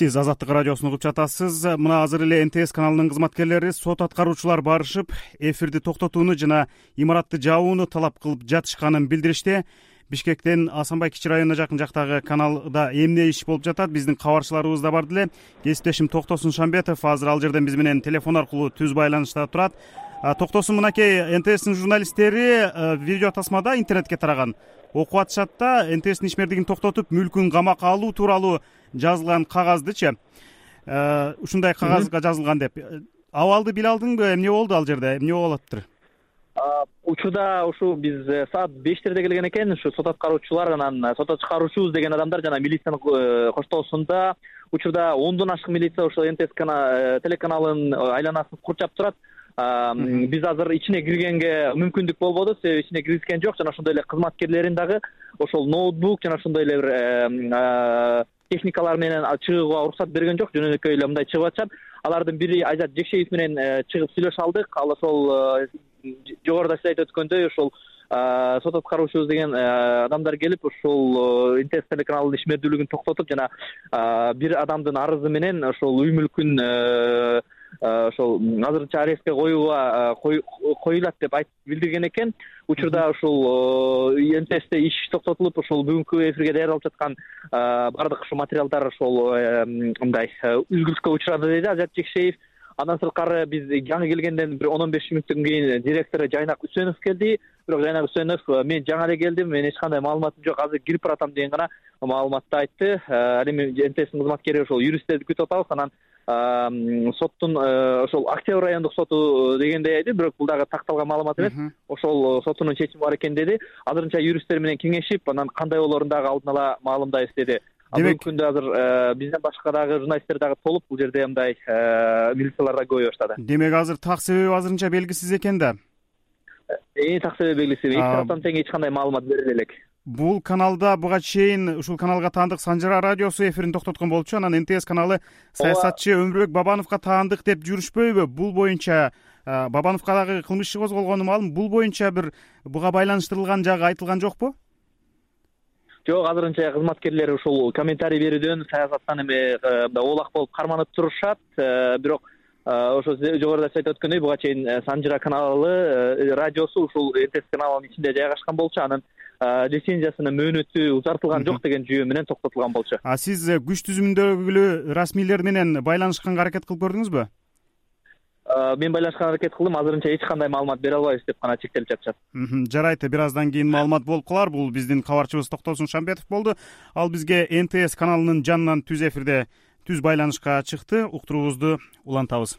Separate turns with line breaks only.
сиз азаттык радиосун угуп жатасыз. Мына азыр эле нтс каналынын кызматкерлери сот аткаруучулар барышып эфирди токтотууну жана имаратты жабууну талап кылып жатышканын билдиришти бишкектен асанбай кичи районуна жакын жактагы каналда эмне иш болуп жатат? Биздин кабарчыларыбыз да бар деле. Кесиптешим токтосун шамбетов азыр ал жерден биз менен телефон аркылуу түз байланышта турат. Токтосун мынакей нтстин журналисттери видео тасмада интернетке тараган. Окуп атышат да нтстин ишмердигин токтотуп мүлкүн камакка алуу тууралуу жазылган кагаздычы ушундай кагазга жазылган деп. Абалды биле алдыңбы? Эмне болду ал жерде? Эмне болуп атыптыр
учурда ушу биз э, саат бештерде келген экен. Ушу сот аткаруучулар анан э, сотко чыгаруучубуз деген адамдар жана милициянын э, коштоосунда учурда ондон ашык милиция ошол нтс телеканалынын айланасын курчап турат. Биз азыр ичине киргенге мүмкүндүк болбоду себеби ичине киргизген жок. Жана ошондой эле кызматкерлерин дагы ошол ноутбук жана ошондой эле бир техникалар менен чыгууга уруксат берген жок. Жөнөкөй эле мындай чыгып атышат. Алардын бири айзат жекшеев менен чыгып сүйлөшө алдык. Ал ошол жогоруда сиз айтып өткөндөй ошол сот аткаруучубуз деген адамдар келип ушул нтс телеканалынын ишмердүүлүгүн токтотуп жана бир адамдын арызы менен ошол үй мүлкүн ошол азырынча арестке коюуга коюлат деп айтып билдирген экен. Учурда ушул нтсте иш токтотулуп ушул бүгүнкү эфирге даярдалып жаткан баардык ушул материалдар ошол мындай үзгүлтүккө учурады деди азат жекшеев. Андан сырткары биз жаңы келгенден бир он он беш мүнөттөн кийин директору жайнак үсөнов келди. Бирок жайнак үсөнов мен жаңы эле келдим менин эч кандай маалыматым жок. Азыр кирип баратам деген гана маалыматты айтты. Ал эми нтстин кызматкери ошол юристтерди күтүп атабыз. Анан соттун э, ошол октябрь райондук соту дегендей деди бирок бул дагы такталган маалымат эмес. Ошол сотунун чечими бар экен деди. Азырынча юристтер менен кеңешип анан кандай болоорун дагы алдын ала маалымдайбыз деди. Демек бүгүнкү күндө азыр э, бизден башка дагы журналисттер дагы толуп бул жерде мындай э, милициялар да көбөйө баштады.
Демек азыр так себеби азырынча белгисиз экен да?
Так себеби белгисиз. Эки тараптан тең эч кандай маалымат бериле элек
бул каналда буга чейин ушул каналга таандык санжара радиосу эфирин токтоткон болчу. Анан нтс каналы саясатчы өмүрбек бабановго таандык деп жүрүшпөйбү. Бул боюнча бабановго дагы кылмыш иши козголгону маалым. Бул боюнча бир буга байланыштырылган жагы айтылган жокпу?
Жок азырынча кызматкерлер ушул комментарий берүүдөн саясаттан э, мындай оолак болуп карманып турушат. Э, бирок э, ошо жогоруда сиз айтып өткөндөй буга чейин санжыра каналы радиосу ушул нтс каналынын ичинде жайгашкан болчу. Анын лицензиясынын мөөнөтү узартылган жок деген жүйө менен токтотулган болчу.
А сиз күч түзүмүндөгү расмийлер менен байланышканга аракет кылып көрдүңүзбү
мен байланышканга аракет кылдым. Азырынча эч кандай маалымат бере албайбыз деп гана чектелип жатышат.
Жарайт бир аздан кийин маалымат болуп калар. Бул биздин кабарчыбыз токтосун шамбетов болду. Ал бизге нтс каналынын жанынан түз эфирде түз байланышка чыкты. Уктуруубузду улантабыз